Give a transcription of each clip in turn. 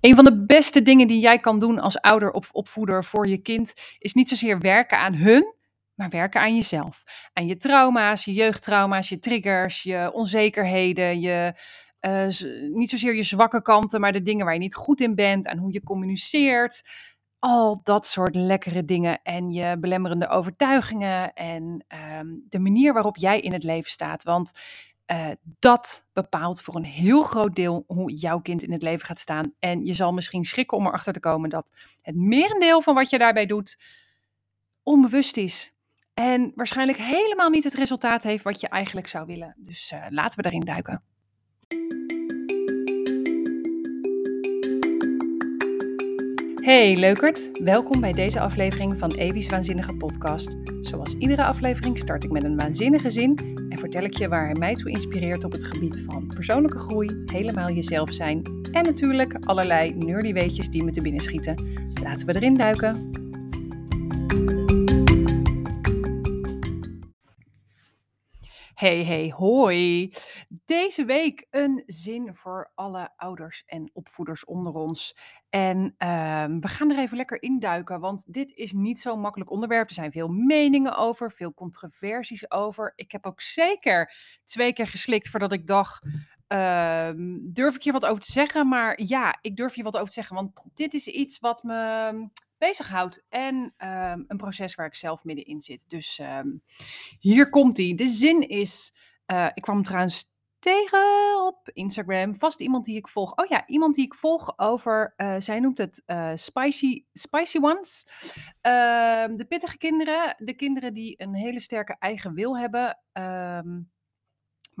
Een van de beste dingen die jij kan doen als ouder of opvoeder voor je kind is niet zozeer werken aan hun, maar werken aan jezelf. Aan je trauma's, je jeugdtrauma's, je triggers, je onzekerheden, je, uh, niet zozeer je zwakke kanten, maar de dingen waar je niet goed in bent, aan hoe je communiceert. Al dat soort lekkere dingen en je belemmerende overtuigingen en ehm, de manier waarop jij in het leven staat. Want uh, dat bepaalt voor een heel groot deel hoe jouw kind in het leven gaat staan. En je zal misschien schrikken om erachter te komen dat het merendeel van wat je daarbij doet onbewust is. En waarschijnlijk helemaal niet het resultaat heeft wat je eigenlijk zou willen. Dus uh, laten we daarin duiken. Hey leukert, welkom bij deze aflevering van Evi's Waanzinnige Podcast. Zoals iedere aflevering start ik met een waanzinnige zin vertel ik je waar hij mij toe inspireert op het gebied van persoonlijke groei, helemaal jezelf zijn en natuurlijk allerlei nerdy weetjes die me te binnen schieten. Laten we erin duiken. Hey, hey, hoi. Deze week een zin voor alle ouders en opvoeders onder ons. En ehm, we gaan er even lekker induiken, want dit is niet zo'n makkelijk onderwerp. Er zijn veel meningen over, veel controversies over. Ik heb ook zeker twee keer geslikt voordat ik dacht, ehm, durf ik hier wat over te zeggen? Maar ja, ik durf hier wat over te zeggen, want dit is iets wat me bezighoudt. En een proces waar ik zelf middenin zit. Dus hier komt hij. De zin is, uh, ik kwam trouwens tegen op Instagram. Vast iemand die ik volg. Oh ja, iemand die ik volg over, uh, zij noemt het uh, spicy, spicy ones. Uh, de pittige kinderen. De kinderen die een hele sterke eigen wil hebben. Um,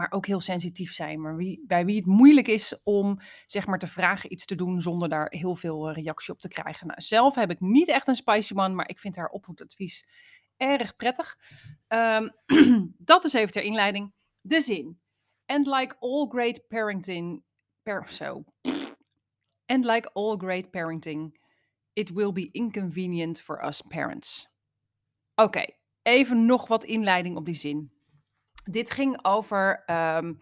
maar ook heel sensitief zijn. Maar wie, bij wie het moeilijk is om zeg maar te vragen iets te doen zonder daar heel veel eh, reactie op te krijgen. Nou, zelf heb ik niet echt een spicy man, maar ik vind haar opvoedadvies erg prettig. Um, dat is even ter inleiding. De zin. And like all great parenting, per, so, and like all great parenting, it will be inconvenient for us parents. Oké, even nog wat inleiding op die zin. Dit ging over um,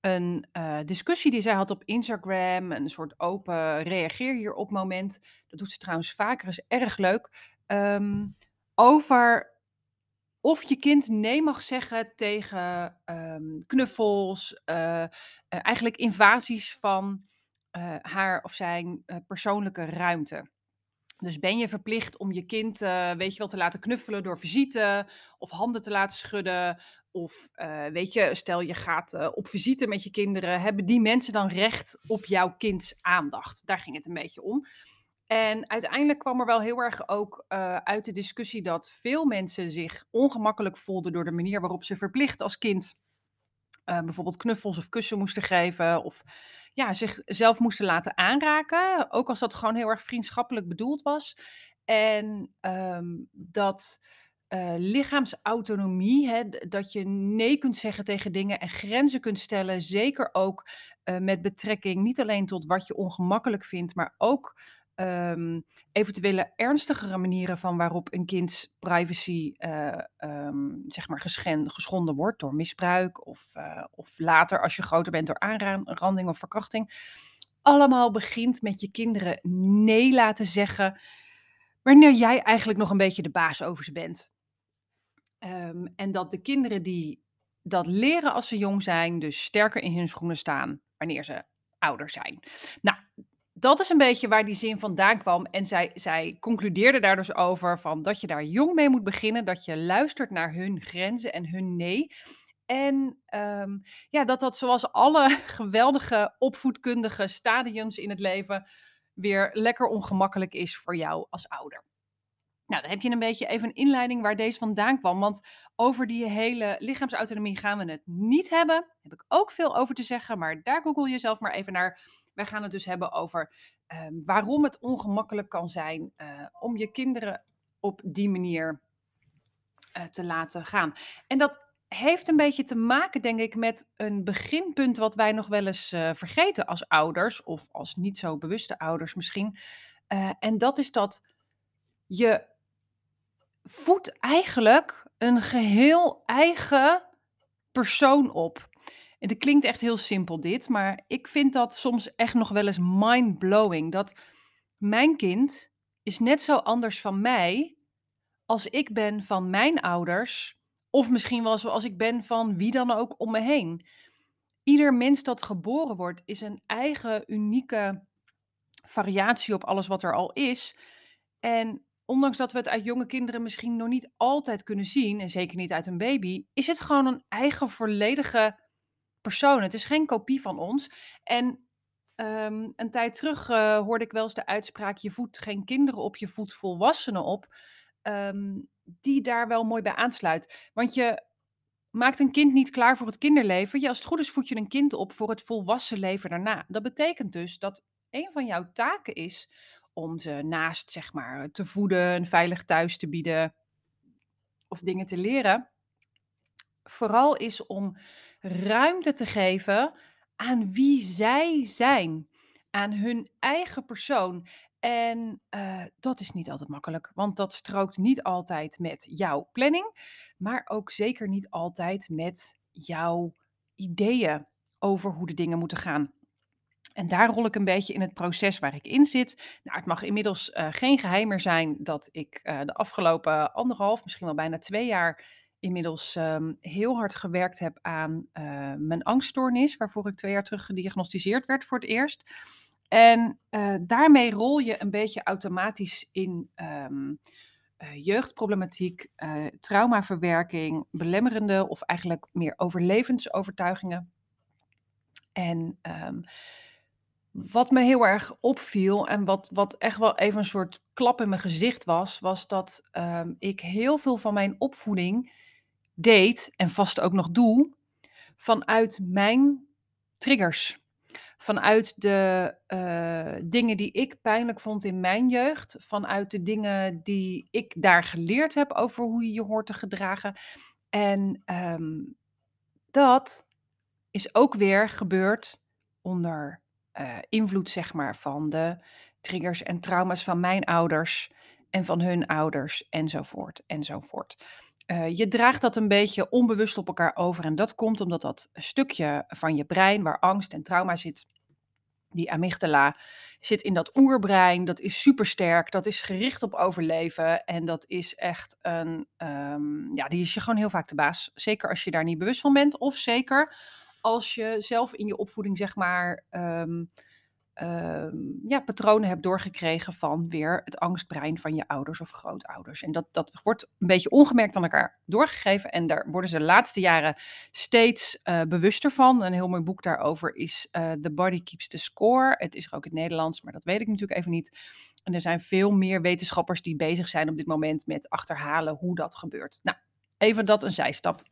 een uh, discussie die zij had op Instagram. Een soort open reageer hierop moment. Dat doet ze trouwens vaker, is erg leuk. Um, over of je kind nee mag zeggen tegen um, knuffels, uh, uh, eigenlijk invasies van haar of zijn persoonlijke ruimte. Dus ben je verplicht om je kind, weet je wel, te laten knuffelen door visite of handen te laten schudden? Of weet je, stel je gaat op visite met je kinderen, hebben die mensen dan recht op jouw kinds aandacht? Daar ging het een beetje om. En uiteindelijk kwam er wel heel erg ook uit de discussie dat veel mensen zich ongemakkelijk voelden door de manier waarop ze verplicht als kind uh, bijvoorbeeld knuffels of kussen moesten geven. Of ja, zichzelf moesten laten aanraken. Ook als dat gewoon heel erg vriendschappelijk bedoeld was. En um, dat uh, lichaamsautonomie, hè, dat je nee kunt zeggen tegen dingen en grenzen kunt stellen. Zeker ook met betrekking niet alleen tot wat je ongemakkelijk vindt, maar ook um, eventuele ernstigere manieren van waarop een kinds privacy uh, um, zeg maar geschonden wordt door misbruik of, uh, of later als je groter bent door aanranding of verkrachting. Allemaal begint met je kinderen nee laten zeggen wanneer jij eigenlijk nog een beetje de baas over ze bent. Um, en dat de kinderen die dat leren als ze jong zijn, dus sterker in hun schoenen staan wanneer ze ouder zijn. Nou, dat is een beetje waar die zin vandaan kwam. En zij, zij concludeerde daar dus over van dat je daar jong mee moet beginnen. Dat je luistert naar hun grenzen en hun nee. En um, ja, dat dat zoals alle geweldige opvoedkundige stadiums in het leven weer lekker ongemakkelijk is voor jou als ouder. Nou, dan heb je een beetje even een inleiding waar deze vandaan kwam. Want over die hele lichaamsautonomie gaan we het niet hebben. Daar heb ik ook veel over te zeggen, maar daar google je zelf maar even naar. Wij gaan het dus hebben over um, waarom het ongemakkelijk kan zijn uh, om je kinderen op die manier uh, te laten gaan. En dat heeft een beetje te maken, denk ik, met een beginpunt wat wij nog wel eens uh, vergeten als ouders, of als niet zo bewuste ouders misschien. en dat is dat je voedt eigenlijk een geheel eigen persoon op. En het klinkt echt heel simpel dit, maar ik vind dat soms echt nog wel eens mind-blowing. Dat mijn kind is net zo anders van mij als ik ben van mijn ouders. Of misschien wel zoals ik ben van wie dan ook om me heen. Ieder mens dat geboren wordt is een eigen unieke variatie op alles wat er al is. En ondanks dat we het uit jonge kinderen misschien nog niet altijd kunnen zien, en zeker niet uit een baby, is het gewoon een eigen volledige persoon. Het is geen kopie van ons. En ehm, een tijd terug eh, hoorde ik wel eens de uitspraak: je voedt geen kinderen op, je voedt volwassenen op. ehm, die daar wel mooi bij aansluit. Want je maakt een kind niet klaar voor het kinderleven. Ja, als het goed is, voed je een kind op voor het volwassen leven daarna. Dat betekent dus dat een van jouw taken is om ze naast, zeg maar, te voeden, een veilig thuis te bieden of dingen te leren, vooral is om ruimte te geven aan wie zij zijn, aan hun eigen persoon. En eh, dat is niet altijd makkelijk, want dat strookt niet altijd met jouw planning, maar ook zeker niet altijd met jouw ideeën over hoe de dingen moeten gaan. En daar rol ik een beetje in het proces waar ik in zit. Nou, het mag inmiddels eh, geen geheim meer zijn dat ik eh, de afgelopen anderhalf, misschien wel bijna twee jaar, inmiddels ehm, heel hard gewerkt heb aan eh, mijn angststoornis, waarvoor ik twee jaar terug gediagnosticeerd werd voor het eerst. En daarmee rol je een beetje automatisch in eh, jeugdproblematiek, traumaverwerking, belemmerende of eigenlijk meer overlevensovertuigingen. En ehm, wat me heel erg opviel en wat, wat echt wel even een soort klap in mijn gezicht was, was dat ehm, ik heel veel van mijn opvoeding deed en vast ook nog doe vanuit mijn triggers. Vanuit de eh, dingen die ik pijnlijk vond in mijn jeugd. Vanuit de dingen die ik daar geleerd heb over hoe je je hoort te gedragen. En ehm, dat is ook weer gebeurd onder eh, invloed, zeg maar, van de triggers en trauma's van mijn ouders en van hun ouders enzovoort enzovoort. Eh, je draagt dat een beetje onbewust op elkaar over en dat komt omdat dat stukje van je brein waar angst en trauma zit, die amygdala, zit in dat oerbrein. Dat is supersterk, dat is gericht op overleven en dat is echt een, ehm, ja, die is je gewoon heel vaak de baas. Zeker als je daar niet bewust van bent of zeker als je zelf in je opvoeding, zeg maar, ehm, ehm, ja, patronen hebt doorgekregen van weer het angstbrein van je ouders of grootouders. En dat, dat wordt een beetje ongemerkt aan elkaar doorgegeven. En daar worden ze de laatste jaren steeds eh, bewuster van. Een heel mooi boek daarover is eh, The Body Keeps the Score. Het is er ook in het Nederlands, maar dat weet ik natuurlijk even niet. En er zijn veel meer wetenschappers die bezig zijn op dit moment met achterhalen hoe dat gebeurt. Nou, even dat een zijstap.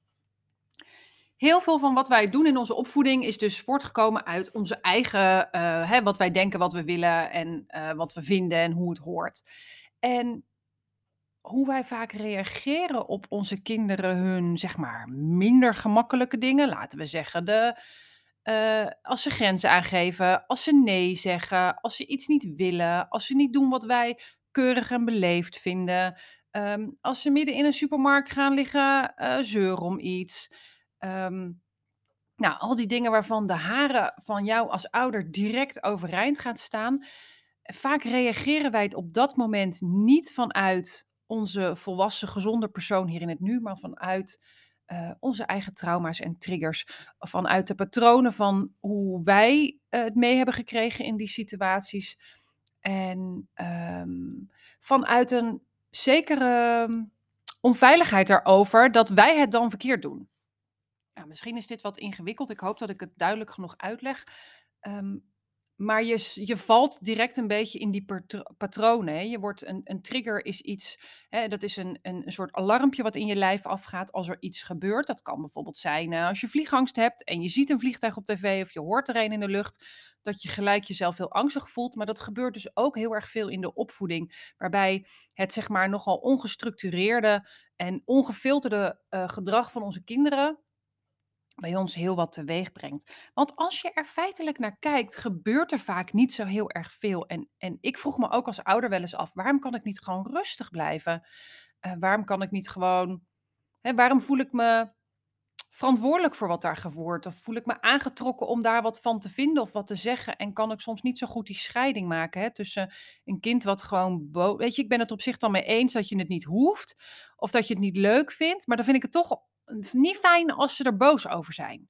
Heel veel van wat wij doen in onze opvoeding is dus voortgekomen uit onze eigen, eh, hè, wat wij denken, wat we willen en eh, wat we vinden en hoe het hoort. En hoe wij vaak reageren op onze kinderen hun, zeg maar, minder gemakkelijke dingen. Laten we zeggen, de, eh, als ze grenzen aangeven, als ze nee zeggen, als ze iets niet willen, als ze niet doen wat wij keurig en beleefd vinden. ehm, als ze midden in een supermarkt gaan liggen zeuren om iets. Ehm, nou, al die dingen waarvan de haren van jou als ouder direct overeind gaan staan. Vaak reageren wij op dat moment niet vanuit onze volwassen, gezonde persoon hier in het nu, maar vanuit eh, onze eigen trauma's en triggers. Vanuit de patronen van hoe wij eh, het mee hebben gekregen in die situaties. En ehm, vanuit een zekere mm, onveiligheid daarover dat wij het dan verkeerd doen. Nou, misschien is dit wat ingewikkeld. Ik hoop dat ik het duidelijk genoeg uitleg. Ehm, maar je, je valt direct een beetje in die patro- patronen. Hè. Je wordt een, een trigger is iets, hè, dat is een, een, soort alarmpje wat in je lijf afgaat als er iets gebeurt. Dat kan bijvoorbeeld zijn als je vliegangst hebt en je ziet een vliegtuig op tv of je hoort er een in de lucht, dat je gelijk jezelf heel angstig voelt. Maar dat gebeurt dus ook heel erg veel in de opvoeding, waarbij het zeg maar nogal ongestructureerde en ongefilterde eh, gedrag van onze kinderen bij ons heel wat teweeg brengt. Want als je er feitelijk naar kijkt, gebeurt er vaak niet zo heel erg veel. En, en ik vroeg me ook als ouder wel eens af, waarom kan ik niet gewoon rustig blijven? Eh, waarom kan ik niet gewoon, hè, waarom voel ik me verantwoordelijk voor wat daar gebeurt? Of voel ik me aangetrokken om daar wat van te vinden of wat te zeggen? En kan ik soms niet zo goed die scheiding maken hè, tussen een kind wat gewoon. Weet je, ik ben het op zich dan mee eens dat je het niet hoeft. Of dat je het niet leuk vindt. Maar dan vind ik het toch niet fijn als ze er boos over zijn.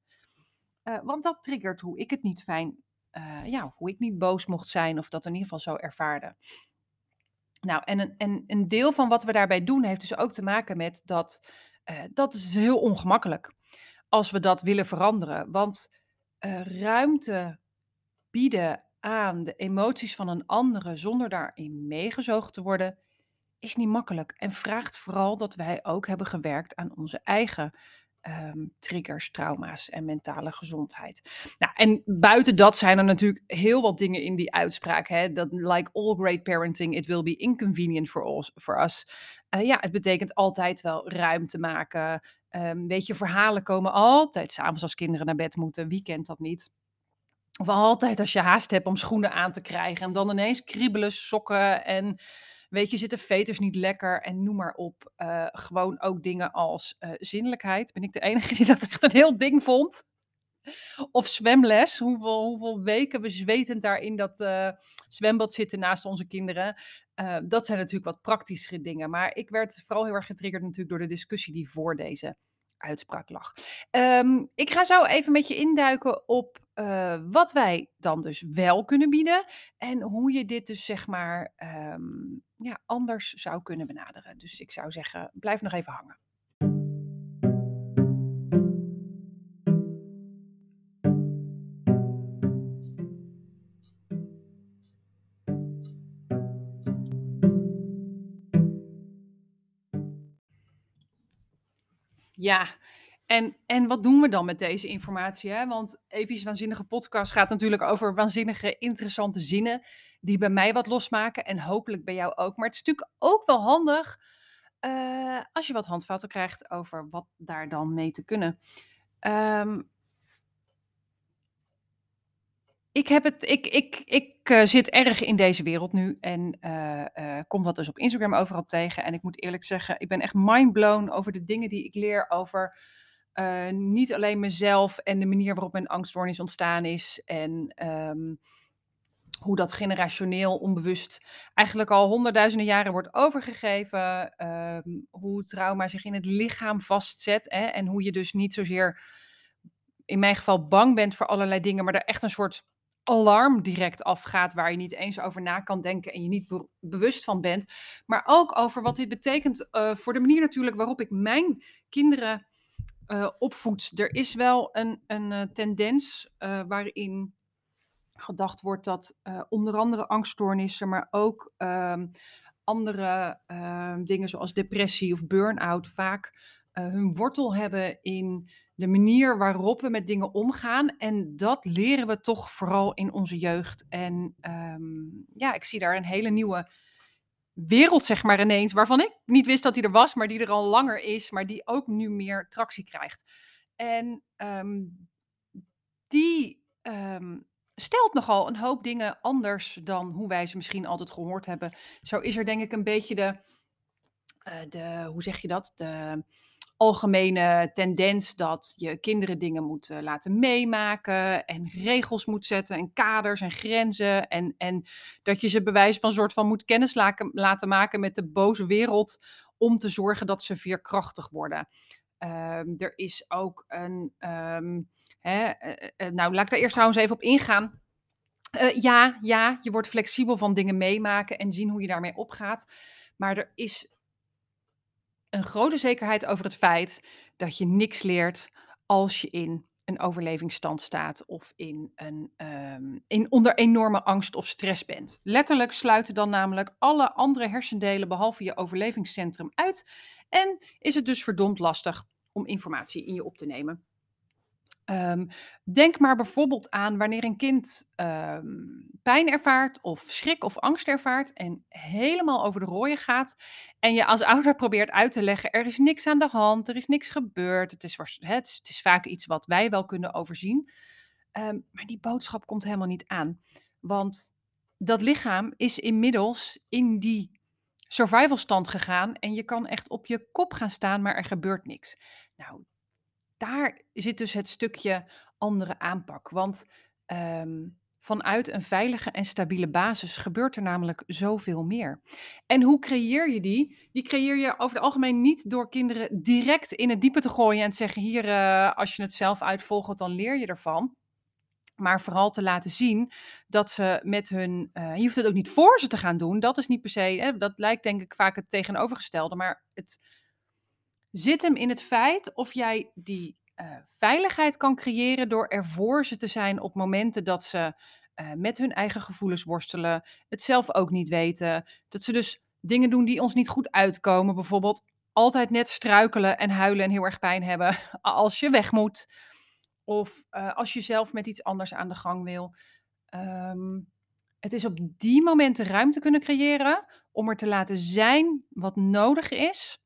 Uh, want dat triggert hoe ik het niet fijn... Uh, ja, hoe ik niet boos mocht zijn of dat in ieder geval zo ervaarde. Nou, en een, en een deel van wat we daarbij doen heeft dus ook te maken met dat uh, dat is heel ongemakkelijk als we dat willen veranderen. Want ruimte bieden aan de emoties van een andere zonder daarin meegezogen te worden, is niet makkelijk. En vraagt vooral dat wij ook hebben gewerkt aan onze eigen um, triggers, trauma's en mentale gezondheid. Nou, en buiten dat zijn er natuurlijk heel wat dingen in die uitspraak. Hè? Dat, like all great parenting, it will be inconvenient for us. Uh, ja, het betekent altijd wel ruimte maken. Um, weet je, verhalen komen altijd s'avonds als kinderen naar bed moeten. Wie kent dat niet? Of altijd als je haast hebt om schoenen aan te krijgen. En dan ineens kriebelen sokken en Weet je, zitten veters niet lekker en noem maar op. Uh, gewoon ook dingen als uh, zinnelijkheid. Ben ik de enige die dat echt een heel ding vond? Of zwemles. Hoeveel, hoeveel weken we zwetend daar in dat uh, zwembad zitten naast onze kinderen. dat zijn natuurlijk wat praktischere dingen. Maar ik werd vooral heel erg getriggerd natuurlijk door de discussie die voor deze uitspraak lag. Um, ik ga zo even met je induiken op uh, wat wij dan dus wel kunnen bieden en hoe je dit dus zeg maar um, ja, anders zou kunnen benaderen. Dus ik zou zeggen, blijf nog even hangen. Ja, en, en wat doen we dan met deze informatie? Hè? Want Evie's Waanzinnige podcast gaat natuurlijk over waanzinnige, interessante zinnen. Die bij mij wat losmaken en hopelijk bij jou ook. Maar het is natuurlijk ook wel handig uh, als je wat handvatten krijgt over wat daar dan mee te kunnen. Um, ik heb het, ik, ik, ik uh, zit erg in deze wereld nu en uh, kom dat dus op Instagram overal tegen. En ik moet eerlijk zeggen, ik ben echt mindblown over de dingen die ik leer over niet alleen mezelf en de manier waarop mijn angststoornis ontstaan is. En um, hoe dat generationeel onbewust eigenlijk al honderdduizenden jaren wordt overgegeven. Um, hoe trauma zich in het lichaam vastzet. Hè, en hoe je dus niet zozeer, in mijn geval, bang bent voor allerlei dingen, maar er echt een soort alarm direct afgaat, waar je niet eens over na kan denken en je niet be bewust van bent. Maar ook over wat dit betekent uh, voor de manier natuurlijk waarop ik mijn kinderen uh, opvoed. Er is wel een, een uh, tendens waarin gedacht wordt dat onder andere angststoornissen, maar ook um, andere ehm, dingen zoals depressie of burn-out vaak hun wortel hebben in de manier waarop we met dingen omgaan. En dat leren we toch vooral in onze jeugd. En um, ja, ik zie daar een hele nieuwe wereld, zeg maar ineens, waarvan ik niet wist dat hij er was, maar die er al langer is, maar die ook nu meer tractie krijgt. En um, die um, stelt nogal een hoop dingen anders dan hoe wij ze misschien altijd gehoord hebben. Zo is er denk ik een beetje de, uh, de hoe zeg je dat, de algemene tendens dat je kinderen dingen moet uh, laten meemaken en regels moet zetten en kaders en grenzen en, en dat je ze bewijs van soort van moet kennis laten, maken met de boze wereld om te zorgen dat ze veerkrachtig worden. Um, er is ook een, um, hè, uh, uh, nou laat ik daar eerst trouwens even op ingaan. ja, ja, je wordt flexibel van dingen meemaken en zien hoe je daarmee opgaat. Maar er is een grote zekerheid over het feit dat je niks leert als je in een overlevingsstand staat of in, een, um, in onder enorme angst of stress bent. Letterlijk sluiten dan namelijk alle andere hersendelen behalve je overlevingscentrum uit en is het dus verdomd lastig om informatie in je op te nemen. Um, denk maar bijvoorbeeld aan wanneer een kind um, pijn ervaart of schrik of angst ervaart en helemaal over de rooien gaat en je als ouder probeert uit te leggen, er is niks aan de hand, er is niks gebeurd, het is, het, het is vaak iets wat wij wel kunnen overzien, um, maar die boodschap komt helemaal niet aan. Want dat lichaam is inmiddels in die survivalstand gegaan en je kan echt op je kop gaan staan, maar er gebeurt niks. Nou, daar zit dus het stukje andere aanpak. Want ehm, vanuit een veilige en stabiele basis gebeurt er namelijk zoveel meer. En hoe creëer je die? Die creëer je over het algemeen niet door kinderen direct in het diepe te gooien en te zeggen: hier, eh, als je het zelf uitvolgt, dan leer je ervan. Maar vooral te laten zien dat ze met hun. eh, je hoeft het ook niet voor ze te gaan doen. Dat is niet per se. Hè, dat lijkt denk ik vaak het tegenovergestelde. Maar het zit hem in het feit of jij die eh, veiligheid kan creëren door er voor ze te zijn op momenten dat ze eh, met hun eigen gevoelens worstelen, het zelf ook niet weten. Dat ze dus dingen doen die ons niet goed uitkomen. Bijvoorbeeld altijd net struikelen en huilen en heel erg pijn hebben als je weg moet. Of eh, als je zelf met iets anders aan de gang wil. Ehm, het is op die momenten ruimte kunnen creëren om er te laten zijn wat nodig is,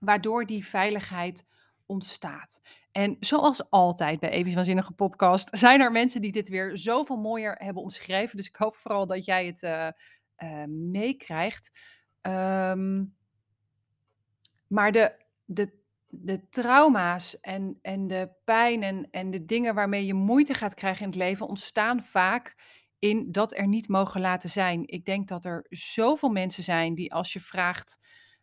waardoor die veiligheid ontstaat. En zoals altijd bij Evi's Waanzinnige Podcast zijn er mensen die dit weer zoveel mooier hebben omschreven. Dus ik hoop vooral dat jij het eh, eh, meekrijgt. Ehm, maar de, de, de trauma's en, en de pijn en, en de dingen waarmee je moeite gaat krijgen in het leven ontstaan vaak in dat er niet mogen laten zijn. Ik denk dat er zoveel mensen zijn die als je vraagt,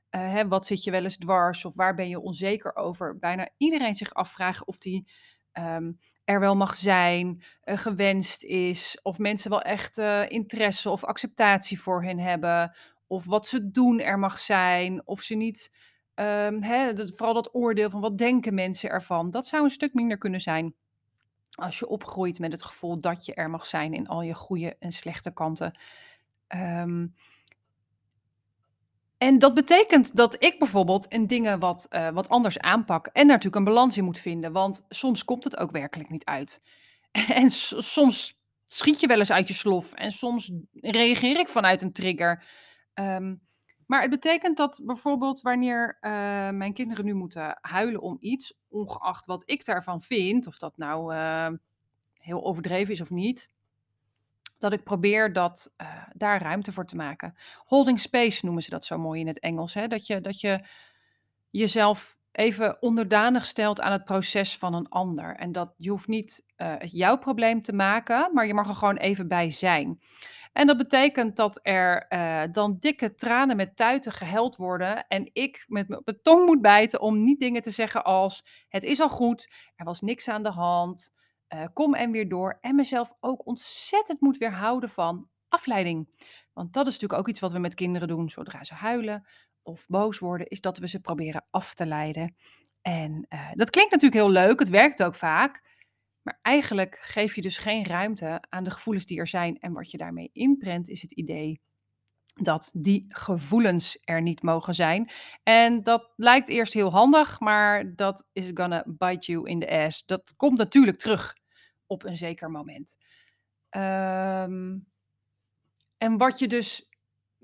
eh, hè, wat zit je wel eens dwars of waar ben je onzeker over, bijna iedereen zich afvraagt of die ehm, er wel mag zijn, eh, gewenst is, of mensen wel echt eh, interesse of acceptatie voor hen hebben, of wat ze doen er mag zijn, of ze niet Ehm, hè, vooral dat oordeel van wat denken mensen ervan, dat zou een stuk minder kunnen zijn als je opgroeit met het gevoel dat je er mag zijn in al je goede en slechte kanten. Ehm, en dat betekent dat ik bijvoorbeeld in dingen wat, eh, wat anders aanpak en natuurlijk een balans in moet vinden, want soms komt het ook werkelijk niet uit. En soms schiet je wel eens uit je slof en soms reageer ik vanuit een trigger. Ehm, maar het betekent dat bijvoorbeeld wanneer eh, mijn kinderen nu moeten huilen om iets, ongeacht wat ik daarvan vind, of dat nou eh, heel overdreven is of niet, dat ik probeer dat, eh, daar ruimte voor te maken. Holding space noemen ze dat zo mooi in het Engels. Hè? Dat, je, dat je jezelf even onderdanig stelt aan het proces van een ander. En dat je hoeft niet het jouw probleem te maken, maar je mag er gewoon even bij zijn. En dat betekent dat er eh, dan dikke tranen met tuiten geheld worden. En ik met mijn tong moet bijten om niet dingen te zeggen als: Het is al goed, er was niks aan de hand, eh, kom en weer door. En mezelf ook ontzettend moet weerhouden van afleiding. Want dat is natuurlijk ook iets wat we met kinderen doen zodra ze huilen of boos worden, is dat we ze proberen af te leiden. En eh, dat klinkt natuurlijk heel leuk, het werkt ook vaak. Maar eigenlijk geef je dus geen ruimte aan de gevoelens die er zijn. En wat je daarmee inprent, is het idee dat die gevoelens er niet mogen zijn. En dat lijkt eerst heel handig, maar dat is gonna bite you in the ass. Dat komt natuurlijk terug op een zeker moment. Ehm, en wat je dus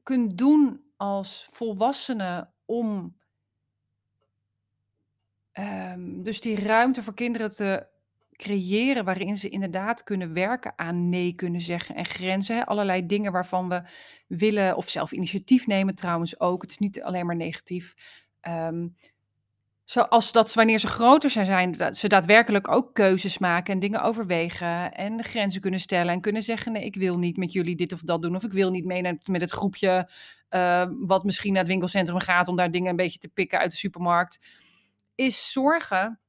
kunt doen als volwassene om Ehm, dus die ruimte voor kinderen te creëren waarin ze inderdaad kunnen werken aan nee kunnen zeggen en grenzen. Hè. Allerlei dingen waarvan we willen of zelf initiatief nemen trouwens ook. Het is niet alleen maar negatief. Ehm, zoals dat wanneer ze groter zijn, zijn, dat ze daadwerkelijk ook keuzes maken en dingen overwegen en grenzen kunnen stellen en kunnen zeggen nee, ik wil niet met jullie dit of dat doen of ik wil niet mee naar- met het groepje eh, wat misschien naar het winkelcentrum gaat om daar dingen een beetje te pikken uit de supermarkt is zorgen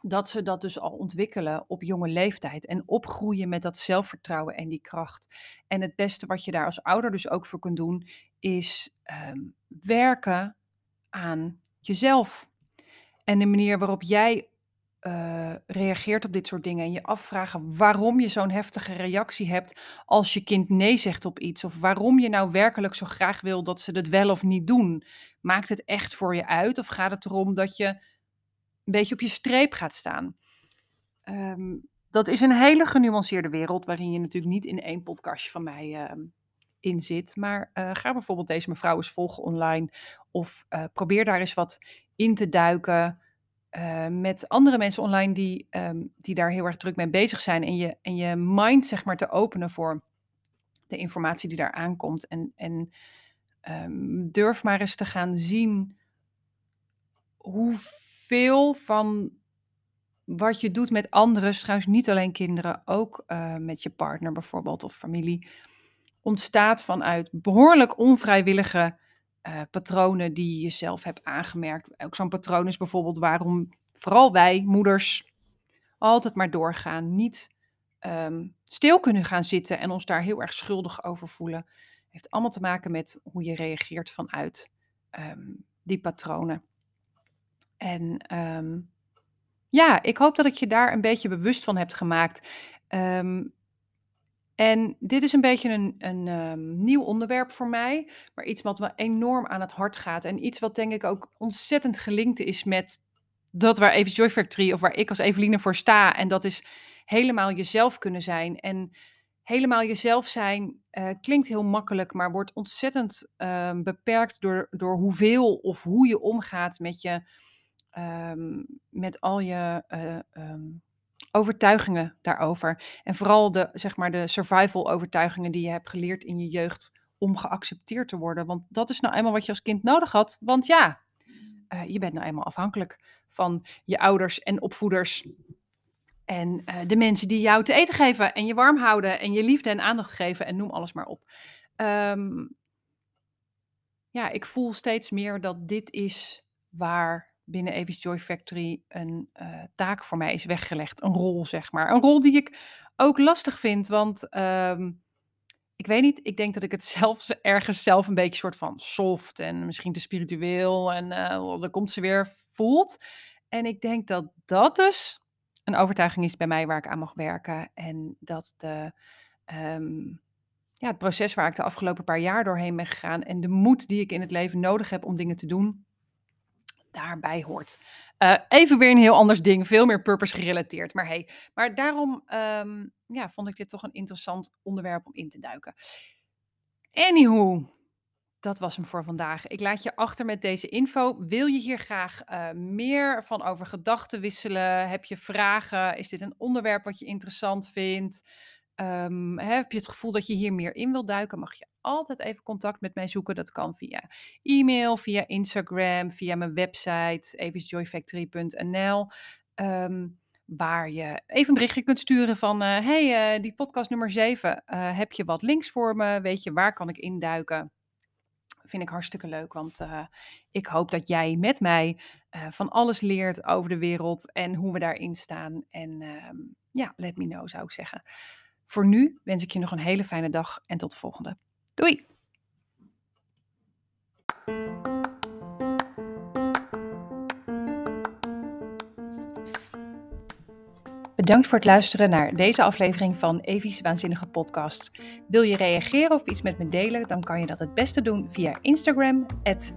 dat ze dat dus al ontwikkelen op jonge leeftijd en opgroeien met dat zelfvertrouwen en die kracht. En het beste wat je daar als ouder dus ook voor kunt doen, is ehm, werken aan jezelf. En de manier waarop jij eh, reageert op dit soort dingen en je afvragen waarom je zo'n heftige reactie hebt als je kind nee zegt op iets. Of waarom je nou werkelijk zo graag wil dat ze het wel of niet doen. Maakt het echt voor je uit? Of gaat het erom dat je een beetje op je streep gaat staan? Ehm, dat is een hele genuanceerde wereld waarin je natuurlijk niet in één podcastje van mij ehm, in zit. Maar eh, ga bijvoorbeeld deze mevrouw eens volgen online. Of eh, probeer daar eens wat in te duiken eh, met andere mensen online die, ehm, die daar heel erg druk mee bezig zijn. En je, en je mind zeg maar te openen voor de informatie die daar aankomt. En, en durf maar eens te gaan zien hoeveel van wat je doet met anderen, trouwens niet alleen kinderen, ook uh, met je partner bijvoorbeeld of familie, ontstaat vanuit behoorlijk onvrijwillige uh, patronen die je jezelf hebt aangemerkt. Ook zo'n patroon is bijvoorbeeld waarom vooral wij, moeders, altijd maar doorgaan. Niet um, stil kunnen gaan zitten en ons daar heel erg schuldig over voelen. Heeft allemaal te maken met hoe je reageert vanuit um, die patronen. En um, ja, ik hoop dat ik je daar een beetje bewust van hebt gemaakt. Um, en dit is een beetje een, een um, nieuw onderwerp voor mij, maar iets wat me enorm aan het hart gaat. En iets wat denk ik ook ontzettend gelinkt is met dat waar Evis Joy Factory of waar ik als Eveline voor sta. En dat is helemaal jezelf kunnen zijn. En helemaal jezelf zijn uh, klinkt heel makkelijk, maar wordt ontzettend beperkt door, door hoeveel of hoe je omgaat met je, um, met al je uh, um, overtuigingen daarover. En vooral de, zeg maar, de survival overtuigingen die je hebt geleerd in je jeugd om geaccepteerd te worden. Want dat is nou eenmaal wat je als kind nodig had. Want ja, uh, je bent nou eenmaal afhankelijk van je ouders en opvoeders en uh, de mensen die jou te eten geven en je warm houden en je liefde en aandacht geven en noem alles maar op. Um, ja, ik voel steeds meer dat dit is waar binnen Evis Joy Factory een uh, taak voor mij is weggelegd. Een rol, zeg maar. Een rol die ik ook lastig vind, want um, ik weet niet, ik denk dat ik het zelfs ergens zelf een beetje soort van soft en misschien te spiritueel en uh, dan komt ze weer voelt. En ik denk dat dat dus een overtuiging is bij mij waar ik aan mag werken. En dat de, um, ja, het proces waar ik de afgelopen paar jaar doorheen ben gegaan en de moed die ik in het leven nodig heb om dingen te doen, daarbij hoort. Uh, even weer een heel anders ding, veel meer purpose gerelateerd. Maar hey, maar daarom um, ja, vond ik dit toch een interessant onderwerp om in te duiken. Anywho, dat was hem voor vandaag. Ik laat je achter met deze info. Wil je hier graag uh, meer van over gedachten wisselen? Heb je vragen? Is dit een onderwerp wat je interessant vindt? Um, heb je het gevoel dat je hier meer in wilt duiken? Mag je altijd even contact met mij zoeken. Dat kan via e-mail, via Instagram, via mijn website evisjoyfactory.nl. Ehm, waar je even een berichtje kunt sturen van... Uh, hey, uh, die podcast nummer 7, uh, heb je wat links voor me? Weet je, waar kan ik induiken? vind ik hartstikke leuk, want ik hoop dat jij met mij van alles leert over de wereld en hoe we daarin staan. En uh, ja, let me know zou ik zeggen. Voor nu wens ik je nog een hele fijne dag en tot de volgende. Doei! Bedankt voor het luisteren naar deze aflevering van Evie's Waanzinnige Podcast. Wil je reageren of iets met me delen, dan kan je dat het beste doen via Instagram, at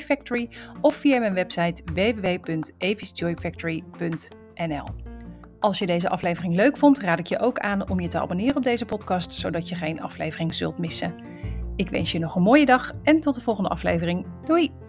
Factory, of via mijn website www.eviesjoyfactory.nl. Als je deze aflevering leuk vond, raad ik je ook aan om je te abonneren op deze podcast, zodat je geen aflevering zult missen. Ik wens je nog een mooie dag en tot de volgende aflevering. Doei!